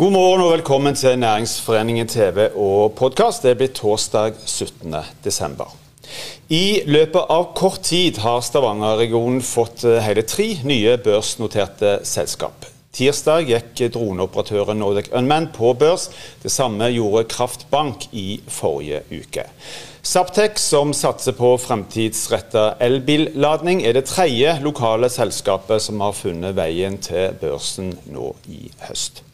God morgen og velkommen til Næringsforeningen TV og podkast. Det blir torsdag 17. desember. I løpet av kort tid har Stavanger-regionen fått eh, hele tre nye børsnoterte selskap. Tirsdag gikk droneoperatøren Nordic Unman på børs. Det samme gjorde Kraftbank i forrige uke. Saptek, som satser på fremtidsretta elbilladning, er det tredje lokale selskapet som har funnet veien til børsen nå i høst.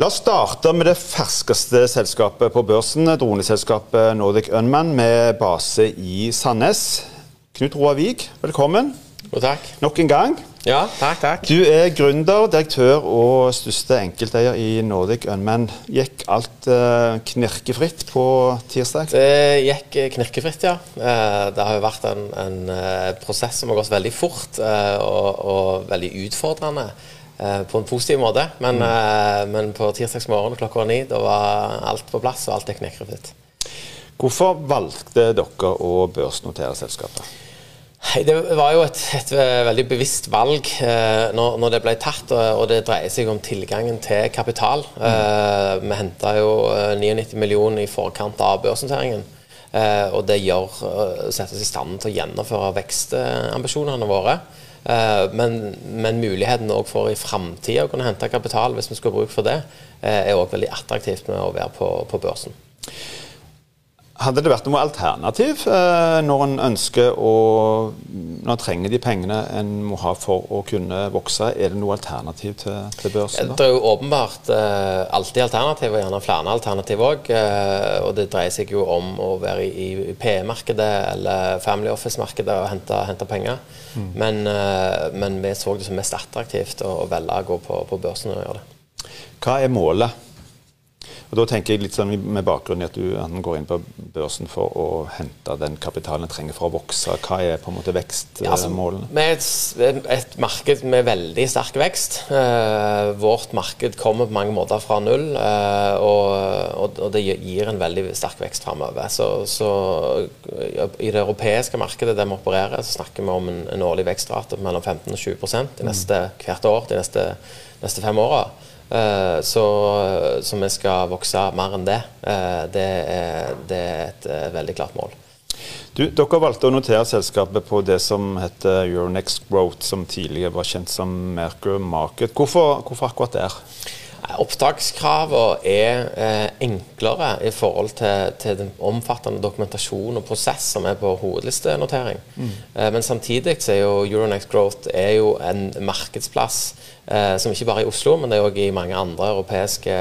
La oss starte med det ferskeste selskapet på børsen, droneselskapet Nordic Unman med base i Sandnes. Knut Roar Vik, velkommen. Og takk. Nok en gang. Ja, takk, takk. Du er gründer, direktør og største enkelteier i Nordic Unman. Gikk alt uh, knirkefritt på tirsdag? Det gikk knirkefritt, ja. Eh, det har jo vært en, en eh, prosess som har gått veldig fort og, og veldig utfordrende. Eh, på en positiv måte. Men, mm. men på tirsdagsmorgen klokka ni da var alt på plass, og alt gikk knirkefritt. Hvorfor valgte dere å børsnotere selskapet? Det var jo et, et veldig bevisst valg eh, når, når, det ble tatt, og, det dreier seg om tilgangen til kapital. Mm. Eh, vi henta jo 99 millioner i forkant av børsnoteringen. Eh, og det gjør, setter oss i stand til å gjennomføre vekstambisjonene våre. Eh, men, men muligheten for i framtida å kunne hente kapital hvis vi skulle ha bruk for det, eh, er òg veldig attraktivt med å være på, på børsen. Hadde det vært noe alternativ eh, når en ønsker å Når en trenger de pengene en må ha for å kunne vokse, er det noe alternativ til, til børsen? Da? Det er jo åpenbart eh, alltid alternativ, og gjerne flere alternativ òg. Eh, og det dreier seg jo om å være i, i PE-markedet eller Family Office-markedet og hente, hente penger. Mm. Men, men, vi så det som mest attraktivt å velge å gå på, på børsen og gjøre det. Hva er målet? Og Da tenker jeg litt sånn med bakgrunn i at du går inn på børsen for å hente den kapitalen en trenger for å vokse. Hva er på en måte vekstmålene? Ja, altså, med et, et, marked med veldig sterk vekst. Eh, vårt marked kommer på mange måter fra null, eh, og, og, det gir en veldig sterk vekst framover. Så, så, i det europeiske markedet der vi opererer, så snakker vi om en, en årlig vekstrate på mellom 15 og 20 de neste, hvert år de neste, neste fem åra. Eh, så, så, vi skal vokse mer enn det. Eh, det er, det er et eh, veldig klart mål. Du, dere valgte å notere selskapet på det som heter Euronext Growth, som tidligere var kjent som Merkur Market. Hvorfor, hvorfor akkurat der? Opptakskravene er eh, enklere i forhold til, til, den omfattende dokumentasjon og prosess som er på hovedlistenotering. Mm. Eh, men samtidig så er jo Euronext Growth er jo en markedsplass eh, som ikke bare er i Oslo, men det er òg i mange andre europeiske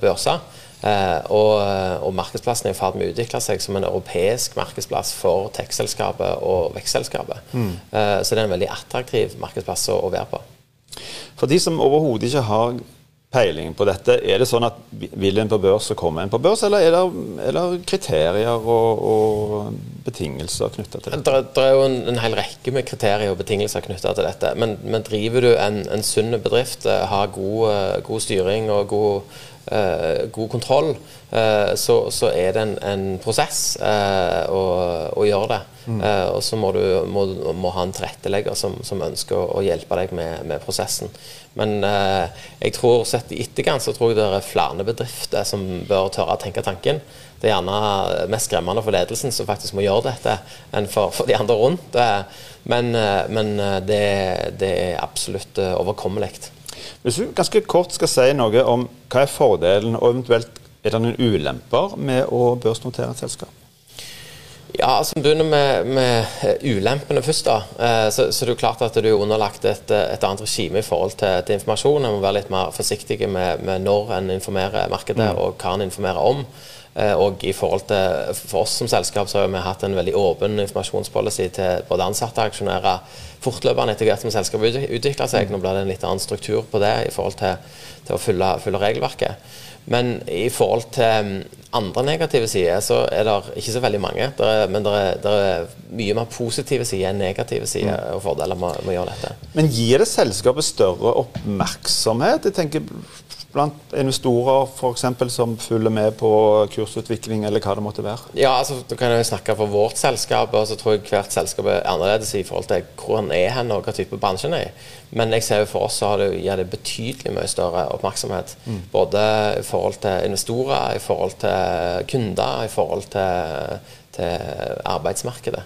børser. Eh, og, og, markedsplassen er i ferd med å utvikle seg som en europeisk markedsplass for tech-selskapet og vekstselskapet. Mm. Eh, så det er en veldig attraktiv markedsplass å, å være på. For de som overhodet ikke har peiling på dette. Er det sånn at vil en på børs, så kommer en på børs, eller er det, er det kriterier og, og betingelser knytta til dette? Det, er jo en, en, hel rekke med kriterier og betingelser knytta til dette. Men, men, driver du en, en sunn bedrift, eh, har god, eh, god styring og god god kontroll, uh, så, så, er det en, en prosess uh, å, å, gjøre det. Mm. og så må du må, må ha en tilrettelegger som, som, ønsker å hjelpe deg med, med prosessen. Men jeg tror sett i etterkant så tror jeg det er flere bedrifter som bør tørre å tenke tanken. Det er gjerne mest skremmende for ledelsen som faktisk må gjøre dette, enn for, for de andre rundt. men, men det, det, er absolutt overkommelig. Hvis du ganske kort skal si noe om hva er fordelen, og eventuelt er det noen ulemper med å børsnotere et selskap? Ja, altså begynner med, med ulempene først. da, eh, så, så, det er klart at du er underlagt et, et annet regime i forhold til, til informasjon. En må være litt mer forsiktig med, med når en informerer markedet, mm. og hva en informerer om. Eh, og i forhold til For oss som selskap så har vi hatt en veldig åpen informasjonspolicy til både ansatte og aksjonærer fortløpende etter hvert som selskapet utvikler seg. Nå blir det en litt annen struktur på det i forhold til, til å fylle, fylle, regelverket. Men i forhold til mm, andre negative sider, så er det ikke så veldig mange. Er, men det er, er, mye mer positive sider enn negative sider mm. og fordeler med, med å gjøre dette. Men gir det selskapet større oppmerksomhet? Jeg tenker blant investorer for eksempel, som følger med på kursutvikling, eller hva det måtte være? Ja, altså, Da kan jeg snakke for vårt selskap. og så tror jeg hvert selskap er annerledes i forhold til hvor en er hen og hva type bransje en er i. Men jeg ser jo for oss så har det, gir det betydelig mye større oppmerksomhet. Mm. Både i forhold til investorer, i forhold til kunder, i forhold til, til arbeidsmarkedet.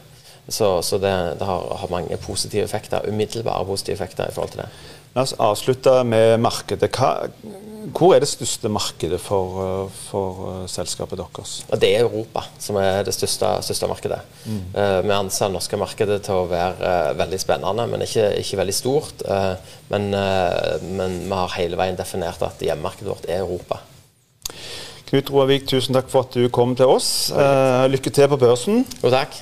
Så, så det, det har, har, mange positive effekter, umiddelbare positive effekter i forhold til det. La oss avslutte med markedet. Hva, hvor er det største markedet for, for uh, selskapet deres? Det er Europa som er det største, største markedet. Mm. Uh, vi anser det norske markedet til å være uh, veldig spennende, men ikke, ikke veldig stort. Men, men, vi har hele veien definert at hjemmemarkedet vårt er Europa. Knut Roavik, tusen takk for at du kom til oss. lykke til på børsen. Jo, takk.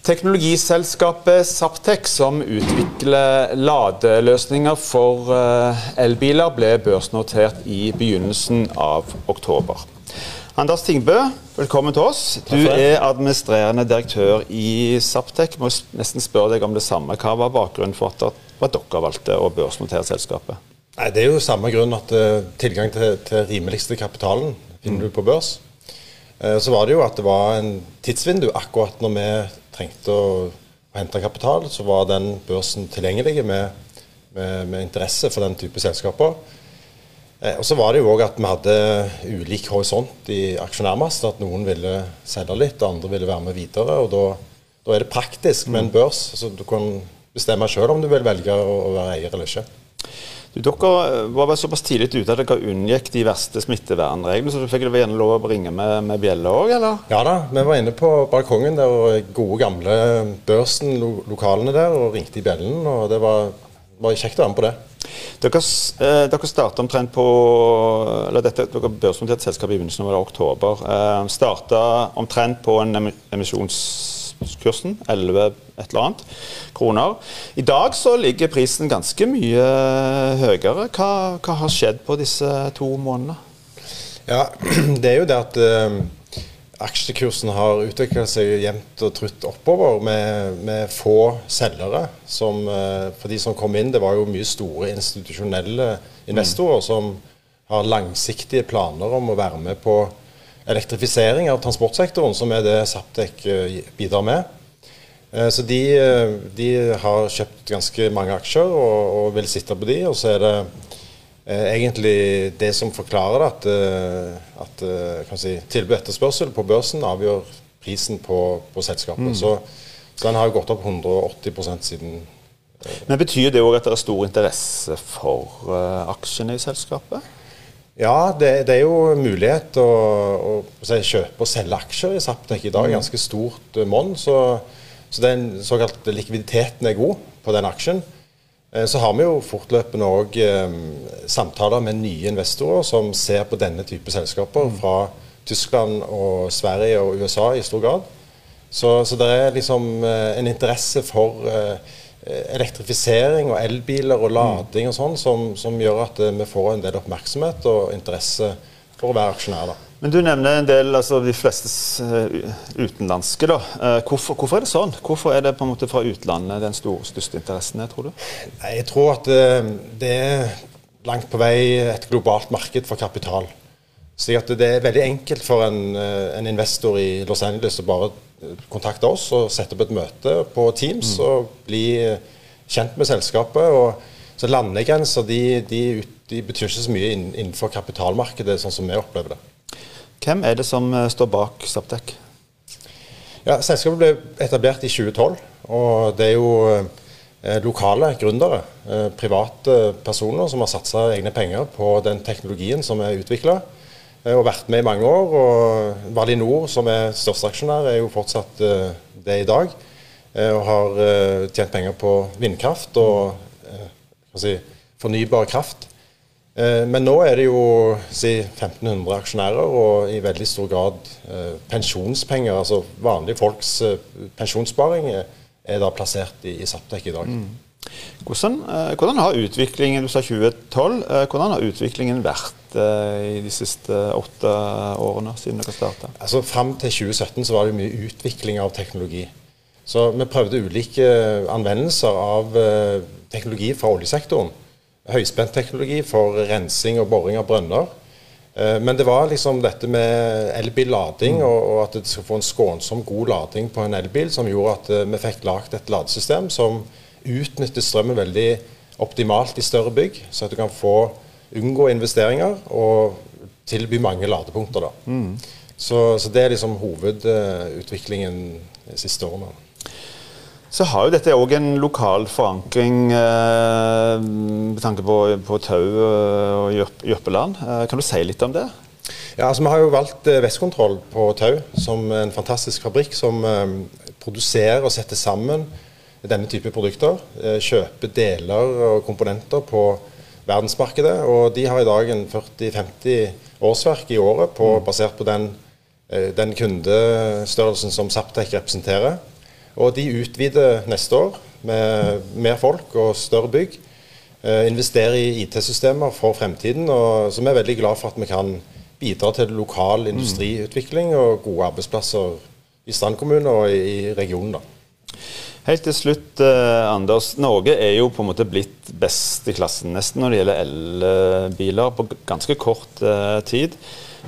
Teknologiselskapet Saptek, som utvikler ladeløsninger for eh, elbiler, ble børsnotert i begynnelsen av oktober. Anders Tingbø, velkommen til oss. Du er administrerende direktør i Saptek. Må nesten spørre deg om det samme. Hva var bakgrunnen for at dere valgte å børsnotere selskapet? Nei, det er jo samme grunn at uh, tilgang til, til rimeligste kapitalen finner mm. du på børs. Uh, så var det jo at det var en tidsvindu akkurat når vi trengte å, å hente kapital, så var den børsen tilgjengelig med, med, med interesse for den type selskaper. Eh, og så var det jo òg at vi hadde ulik horisont i aksjonærmassen. At noen ville selge litt, andre ville være med videre. og da, da er det praktisk med en børs. så Du kan bestemme sjøl om du vil velge å være eier eller ikke. Du, dere var bare såpass tidlig ute at dere unngikk de verste smittevernreglene, så du fikk gjerne lov å ringe med, med bjelle òg, eller? Ja da, vi var inne på balkongen der og gode gamle Børsen, lo lokalene der, og ringte i bjellen. Og det var, var kjekt å være med på det. Dere, eh, dere starta omtrent på eller dette, Dere børsnoterte selskapet i begynnelsen av oktober. Eh, starta omtrent på en emisjons kursen, 11 et eller annet kroner. I dag så ligger prisen ganske mye høyere. Hva, hva har skjedd på disse to månedene? Ja, det er jo det at uh, aksjekursen har utvikla seg jevnt og trutt oppover med, med få selgere. Som, uh, for de som kom inn, det var jo mye store institusjonelle investorer mm. som har langsiktige planer om å være med på elektrifisering av transportsektoren, som er det Saptek eh, bidrar med. Eh, så de, eh, de, har kjøpt ganske mange aksjer og, og, vil sitte på de. Og så er det egentlig det som forklarer det, at, at si, tilbud og etterspørsel på børsen avgjør prisen på, på selskapet. Mm. Så, så, den har jo gått opp 180% siden Men Betyr det òg at det er stor interesse for uh, aksjene i selskapet? Ja, det, det, er jo mulighet å, å, å kjøpe og selge aksjer i Saptek i dag. Mm. Ganske stort uh, monn. Så, så den såkalte likviditeten er god på den aksjen. Uh, så har vi jo fortløpende òg um, samtaler med nye investorer som ser på denne type selskaper mm. fra Tyskland og Sverige og USA i stor grad. Så, så det er liksom en interesse for Eh, elektrifisering og elbiler og lading og sånn som, som, gjør at eh, vi får en del oppmerksomhet og interesse for å være aksjonær. da. Men Du nevner en del, altså de fleste uh, utenlandske. da. Hvorfor, hvorfor, er det sånn? Hvorfor er det på en måte fra utlandet den store, største interessen er, tror du? Jeg tror at det er langt på vei et globalt marked for kapital. Så det er veldig enkelt for en, en investor i Los Angeles å bare kontakte oss og sette opp et møte på Teams mm. og bli kjent med selskapet. Og, så Landegrenser de, de, de, betyr ikke så mye innenfor kapitalmarkedet, sånn som vi opplever det. Hvem er det som eh, står bak Saptek? Ja, selskapet ble etablert i 2012. og Det er jo eh, lokale gründere, eh, private personer, som har satsa egne penger på den teknologien som er utvikla. Eh, og vært med i mange år. og Valinor, som er største aksjonær, er jo fortsatt uh, det i dag. Uh, og har uh, tjent penger på vindkraft og si, fornybar kraft. men nå er det jo si, 1500 aksjonærer, og i veldig stor grad pensjonspenger. Altså vanlige folks pensjonssparing er da plassert i, i Saptek i dag. Mm. Hvordan, hvordan, har utviklingen du sa 2012, hvordan har utviklingen vært Eh, i de siste åtte årene siden dere starta? Altså, Fram til 2017 så var det mye utvikling av teknologi. Så vi prøvde ulike anvendelser av eh, teknologi fra oljesektoren. høyspentteknologi for rensing og boring av brønner. Eh, men det var liksom dette med elbillading og, og at det skal få en skånsom, god lading på en elbil som gjorde at eh, vi fikk lagd et ladesystem som utnytter strømmen veldig optimalt i større bygg, så at du kan få unngå investeringer og tilby mange ladepunkter. da. Mm. Så, så, det er liksom hovedutviklingen de siste årene. Så har jo dette òg en lokal forankring eh, med tanke på, på Tau og Jørpeland. Eh, kan du si litt om det? Ja, altså Vi har jo valgt eh, Vestkontroll på Tau som en fantastisk fabrikk som eh, produserer og setter sammen denne type produkter. Eh, kjøper deler og komponenter på verdensmarkedet. Og de har i dag en 40-50 årsverk i året på, mm. basert på den Eh, den kundestørrelsen som Saptek representerer. Og de utvider neste år med mer folk og større bygg. Investere investerer i IT-systemer for fremtiden. Og, så vi er veldig glad for at vi kan bidra til lokal industriutvikling og gode arbeidsplasser i Strand kommune og i, regionen. da. Helt til slutt, eh, Anders. Norge er jo på en måte blitt best i klassen nesten når det gjelder elbiler på ganske kort eh, tid.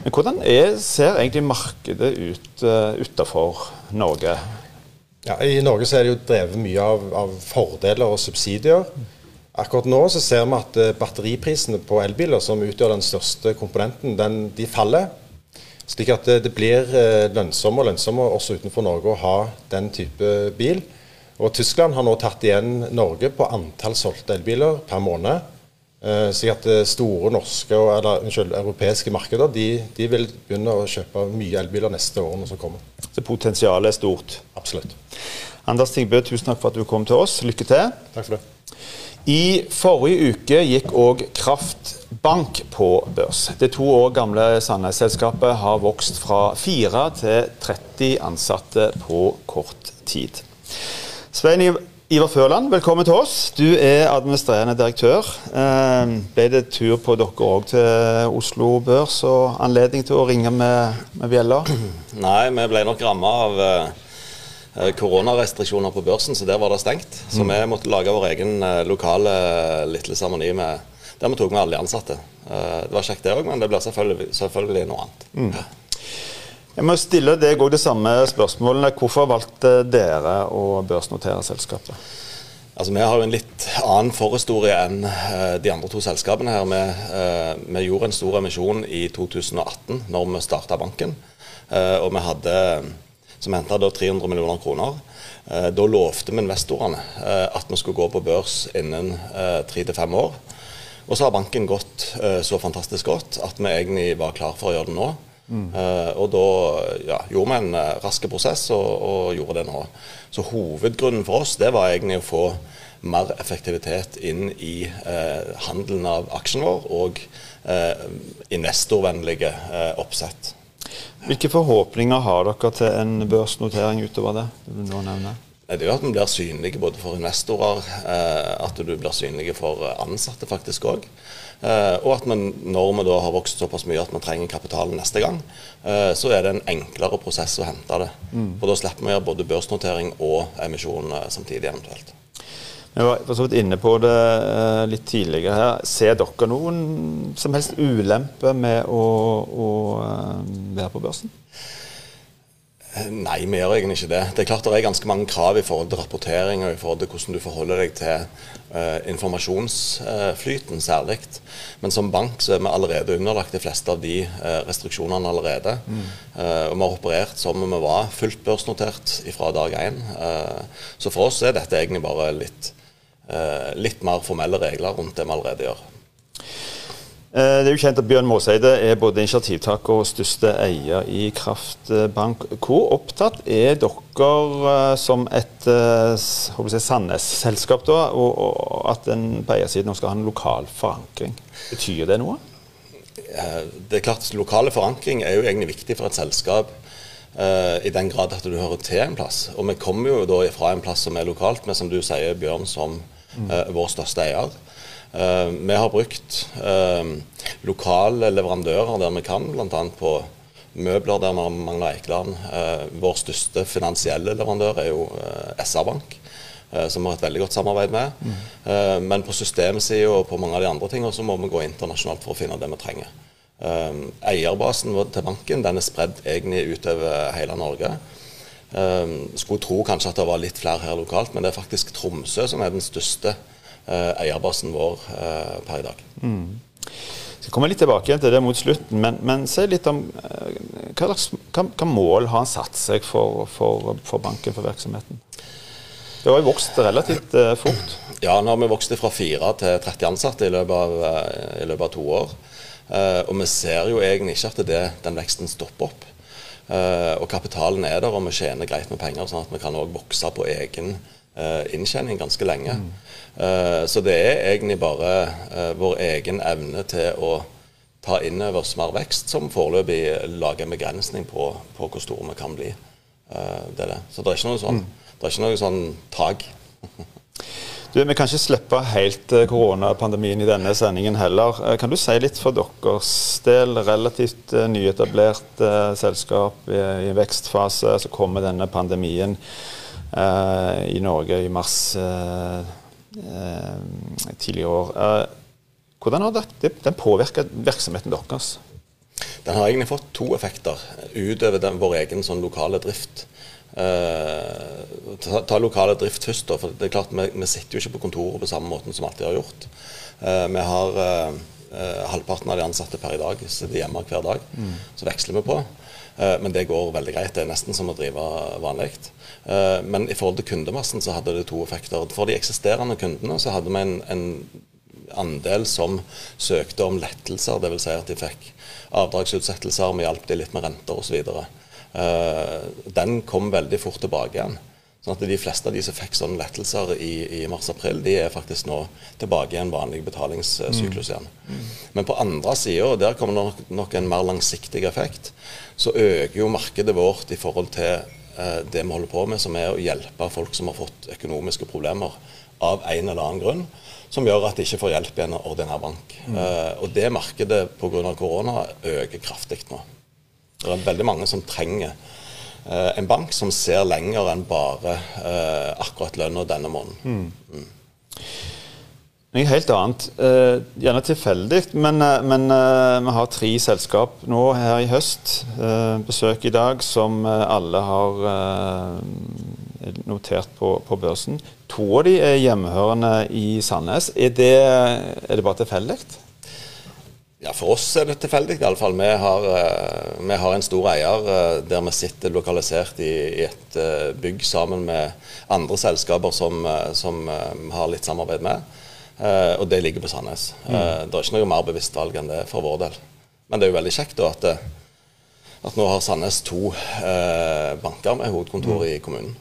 Men hvordan er, ser egentlig markedet ut eh, utenfor Norge? Ja, I Norge så er det jo drevet mye av, av fordeler og subsidier. Akkurat nå så ser vi at uh, batteriprisene på elbiler, som utgjør den største komponenten, den, de faller. Slik at det, det blir uh, lønnsommere og lønnsommere også utenfor Norge å ha den type bil. Og Tyskland har nå tatt igjen Norge på antall solgte elbiler per måned. Så at eh, store norske eller, unnskyld, europeiske markeder de, de, vil begynne å kjøpe mye elbiler neste årene som kommer. Så potensialet er stort? Absolutt. Anders Tingbø, tusen takk for at du kom til oss. Lykke til. Takk for det. I forrige uke gikk òg Kraftbank på børs. Det to år gamle Sandnes-selskapet har vokst fra fire til 30 ansatte på kort tid. Svein Ivar Førland, velkommen til oss. Du er administrerende direktør. Eh, ble det tur på dere òg til Oslo Børs og anledning til å ringe med, med bjella? Nei, vi ble nok ramma av eh, koronarestriksjoner på børsen, så der var det stengt. Så mm. vi måtte lage vår egen eh, lokale eh, lille seremoni der vi tok med alle de ansatte. Eh, det var kjekt det òg, men det blir selvfølgelig, selvfølgelig noe annet. Mm. Jeg må stille deg òg det samme spørsmålet. Hvorfor valgte dere å børsnotere selskapet? Altså, Vi har jo en litt annen forhistorie enn uh, de andre to selskapene. her. Vi, uh, vi, gjorde en stor emisjon i 2018, når vi starta banken. Uh, og vi hadde, som henta 300 millioner kroner. Da lovte vi investorene at vi skulle gå på børs innen tre til fem år. Og så har banken gått så fantastisk godt at vi egentlig var klar for å gjøre det nå. Uh, og da ja, gjorde vi en uh, rask prosess og, og, gjorde det nå. Så hovedgrunnen for oss det var egentlig å få mer effektivitet inn i uh, handelen av aksjen vår og investorvennlige oppsett. Hvilke forhåpninger har dere til en børsnotering utover det? du nå nevner? Det er jo at vi blir synlige både for investorer, at du blir synlige for ansatte faktisk òg. Eh, og at man, når vi da har vokst såpass mye at vi trenger kapitalen neste gang, eh, så er det en enklere prosess å hente det. Mm. For da slipper vi å gjøre både børsnotering og emisjon eh, samtidig eventuelt. Jeg var for så vidt inne på det litt tidligere her. Ser dere noen som helst ulempe med å, å være på børsen? Nei, vi gjør egentlig ikke det. Det er klart det er ganske mange krav i forhold til rapportering og i forhold til hvordan du forholder deg til uh, informasjonsflyten uh, særlig. Men som bank så er vi allerede underlagt de fleste av de uh, restriksjonene allerede. Mm. og vi har operert som om vi var fullt børsnotert fra dag én. så for oss er dette egentlig bare litt, litt mer formelle regler rundt det vi allerede gjør. Eh, det er jo kjent at Bjørn Måseide er både initiativtaker og største eier i Kraftbank. Hvor opptatt er dere eh, som et eh, Sandnes-selskap og at en på eiersiden skal ha en lokal forankring? Betyr det noe? Det er klart Lokale forankring er jo egentlig viktig for et selskap. I den grad at du hører til en plass. Og vi kommer jo da fra en plass som er lokalt, men som du sier Bjørn som mm. vår største eier. Uh, vi har brukt uh, lokale leverandører der vi kan, bl.a. på møbler der vi mangler Eikeland. Uh, vår største finansielle leverandør er jo SR-Bank. som vi har et veldig godt samarbeid med. Mm. Men på systemsida og på mange av de andre tingene så må vi gå internasjonalt for å finne det vi trenger. Eierbasen til banken den er spredd egentlig utover hele Norge. Skulle tro kanskje at det var litt flere her lokalt, men det er faktisk Tromsø som er den største eierbasen vår per i dag. Mm. Jeg skal komme litt tilbake til det mot slutten, men, men si litt om eh, hva, hva, hva, mål har han satt seg for, for, for, banken, for virksomheten? Det har jo vokst relativt uh, fort. Ja, nå har vi vokst fra 4 til 30 ansatte i løpet av, uh, i løpet av to år. Uh, og vi ser jo egentlig ikke at det, den veksten stopper opp. og kapitalen er der, og vi tjener greit med penger, sånn at vi kan òg vokse på egen inntjening ganske lenge. Mm. Eh, så det er egentlig bare eh, vår egen evne til å ta inn over oss mer vekst som foreløpig lager en begrensning på, på, hvor store vi kan bli. Eh, det det. Så det er ikke noe sånn, mm. det er ikke noe sånn tak. Du, Vi kan ikke slippe helt koronapandemien i denne sendingen heller. Kan du si litt for deres del, relativt nyetablert selskap i, vekstfase, så kommer denne pandemien i Norge i mars uh, eh, tidligere år. Eh, hvordan har det, den påvirket virksomheten deres? Den har egentlig fått to effekter utover den, vår egen sånn lokale drift. Eh, ta, ta, lokale drift først. Da, for det er klart Vi, vi sitter jo ikke på kontoret på samme måten som alltid har gjort. Eh, vi har eh, eh, Halvparten av de ansatte per i dag sitter hjemme hver dag. Mm. Så veksler vi på. Eh, men det går veldig greit. Det er nesten som å drive vanlig. Eh, men i forhold til kundemassen så hadde det to effekter. For de eksisterende kundene så hadde vi en, en andel som søkte om lettelser, dvs. Si at de fikk avdragsutsettelser, vi hjalp de litt med renter osv. Eh, den kom veldig fort tilbake igjen. Sånn at De fleste av de som fikk sånne lettelser i, i mars-april, de er faktisk nå tilbake i en vanlig betalingssyklus igjen. Mm. Men på andre sida, og der kommer det nok, nok, en mer langsiktig effekt, så øker jo markedet vårt i forhold til eh, det vi holder på med, som er å hjelpe folk som har fått økonomiske problemer av en eller annen grunn, som gjør at de ikke får hjelp i en ordinær bank. Mm. Eh, og det markedet pga. korona øker kraftig nå. Det er veldig mange som trenger en bank som ser lenger enn bare eh, akkurat lønna denne måneden. Mm. Mm. Noe helt annet. Eh, gjerne tilfeldig, men, men vi har tre selskap nå her i høst. besøk i dag som alle har notert på, på, børsen. To av de er hjemmehørende i Sandnes. Er det, er det bare tilfeldig? Ja, For oss er det tilfeldig. iallfall. Vi, har, uh, vi har en stor eier uh, der vi sitter lokalisert i, i et uh, bygg sammen med andre selskaper som, som vi har litt samarbeid med. og det ligger på Sandnes. Mm. det er ikke noe mer bevisst valg enn det for vår del. Men det er jo veldig kjekt da, at, at nå har Sandnes to banker med hovedkontor mm. i kommunen.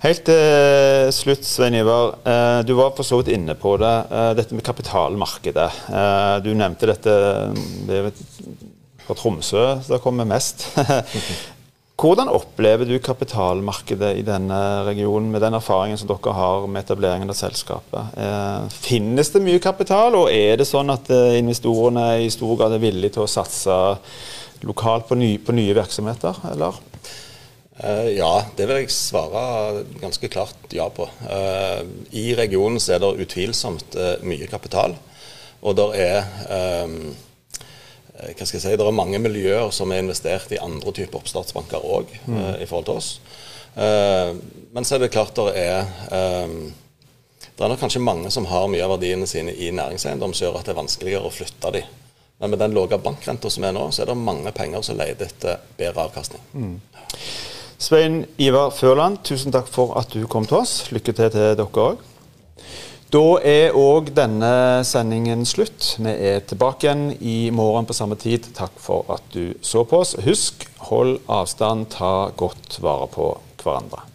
Helt til slutt, Svein Ivar. Eh, du var for så vidt inne på det. Eh, dette med kapitalmarkedet. Eh, du nevnte dette det er fra Tromsø det kommer mest. Hvordan opplever du kapitalmarkedet i denne regionen, med den erfaringen som dere har med etableringen av selskapet? Finnes det mye kapital, og er det sånn at investorene i stor grad er villige til å satse lokalt på, nye, på nye virksomheter, eller? Uh, ja, det vil jeg svare ganske klart ja på. Uh, I regionen så er det utvilsomt uh, mye kapital. Og det er si, det er mange miljøer som er investert i andre typer oppstartsbanker òg, mm. i forhold til oss. men så er det klart det er Det er nok kanskje mange som har mye av verdiene sine i næringseiendom, som gjør at det er vanskeligere å flytte dem. Men med den lave bankrenta som er nå, så er det mange penger som leter etter bedre avkastning. Mm. Svein Ivar Førland, tusen takk for at du kom til oss. Lykke til til dere òg. Da er òg denne sendingen slutt. Vi er tilbake igjen i morgen på samme tid. Takk for at du så på oss. Husk, hold avstand, ta godt vare på hverandre.